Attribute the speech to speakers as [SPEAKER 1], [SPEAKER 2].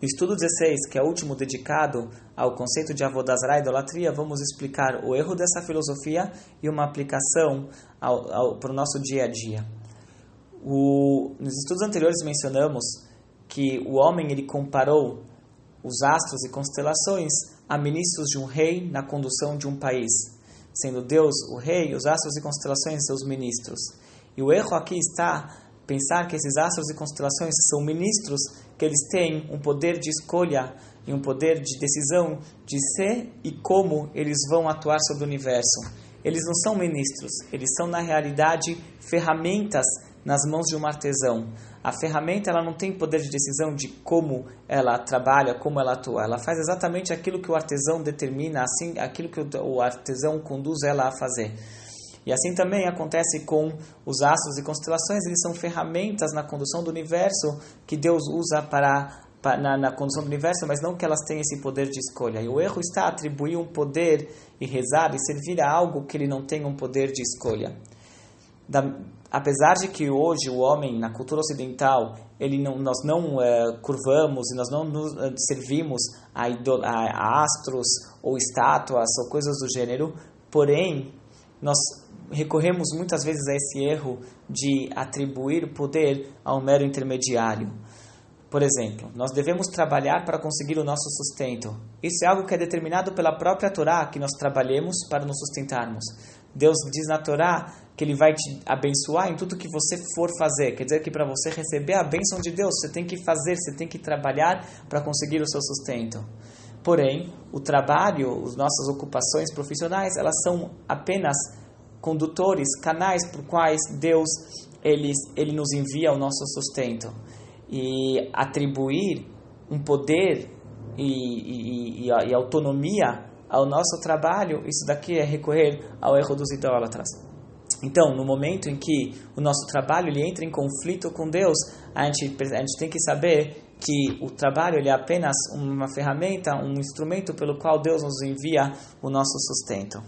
[SPEAKER 1] No estudo 16, que é o último dedicado ao conceito de avodazara e idolatria, vamos explicar o erro dessa filosofia e uma aplicação para o nosso dia a dia. O, nos estudos anteriores mencionamos que o homem ele comparou os astros e constelações a ministros de um rei na condução de um país, sendo Deus o rei, os astros e constelações seus ministros. E o erro aqui está pensar que esses astros e constelações são ministros que eles têm um poder de escolha e um poder de decisão de ser e como eles vão atuar sobre o universo. Eles não são ministros, eles são na realidade ferramentas nas mãos de um artesão. A ferramenta ela não tem poder de decisão de como ela trabalha, como ela atua. Ela faz exatamente aquilo que o artesão determina, assim, aquilo que o artesão conduz ela a fazer. E assim também acontece com os astros e constelações, eles são ferramentas na condução do universo que Deus usa para, na, na, condução do universo, mas não que elas tenham esse poder de escolha. E o erro está atribuir um poder e rezar e servir a algo que ele não tem um poder de escolha. Da, apesar de que hoje o homem na cultura ocidental ele não, nós não é, curvamos e nós não nos é, servimos a, idol, a, a astros ou estátuas ou coisas do gênero, porém nós recorremos muitas vezes a esse erro de atribuir poder ao mero intermediário. Por exemplo, nós devemos trabalhar para conseguir o nosso sustento. Isso é algo que é determinado pela própria Torá, que nós trabalhemos para nos sustentarmos. Deus diz na Torá que Ele vai te abençoar em tudo que você for fazer. Quer dizer que para você receber a bênção de Deus, você tem que fazer, você tem que trabalhar para conseguir o seu sustento. Porém, o trabalho, as nossas ocupações profissionais, elas são apenas condutores, canais por quais Deus ele, ele nos envia o nosso sustento. E atribuir um poder e, e, e, e autonomia ao nosso trabalho, isso daqui é recorrer ao erro dos idólatras. Então, no momento em que o nosso trabalho ele entra em conflito com Deus, a gente, a gente tem que saber que o trabalho ele é apenas uma ferramenta, um instrumento pelo qual Deus nos envia o nosso sustento.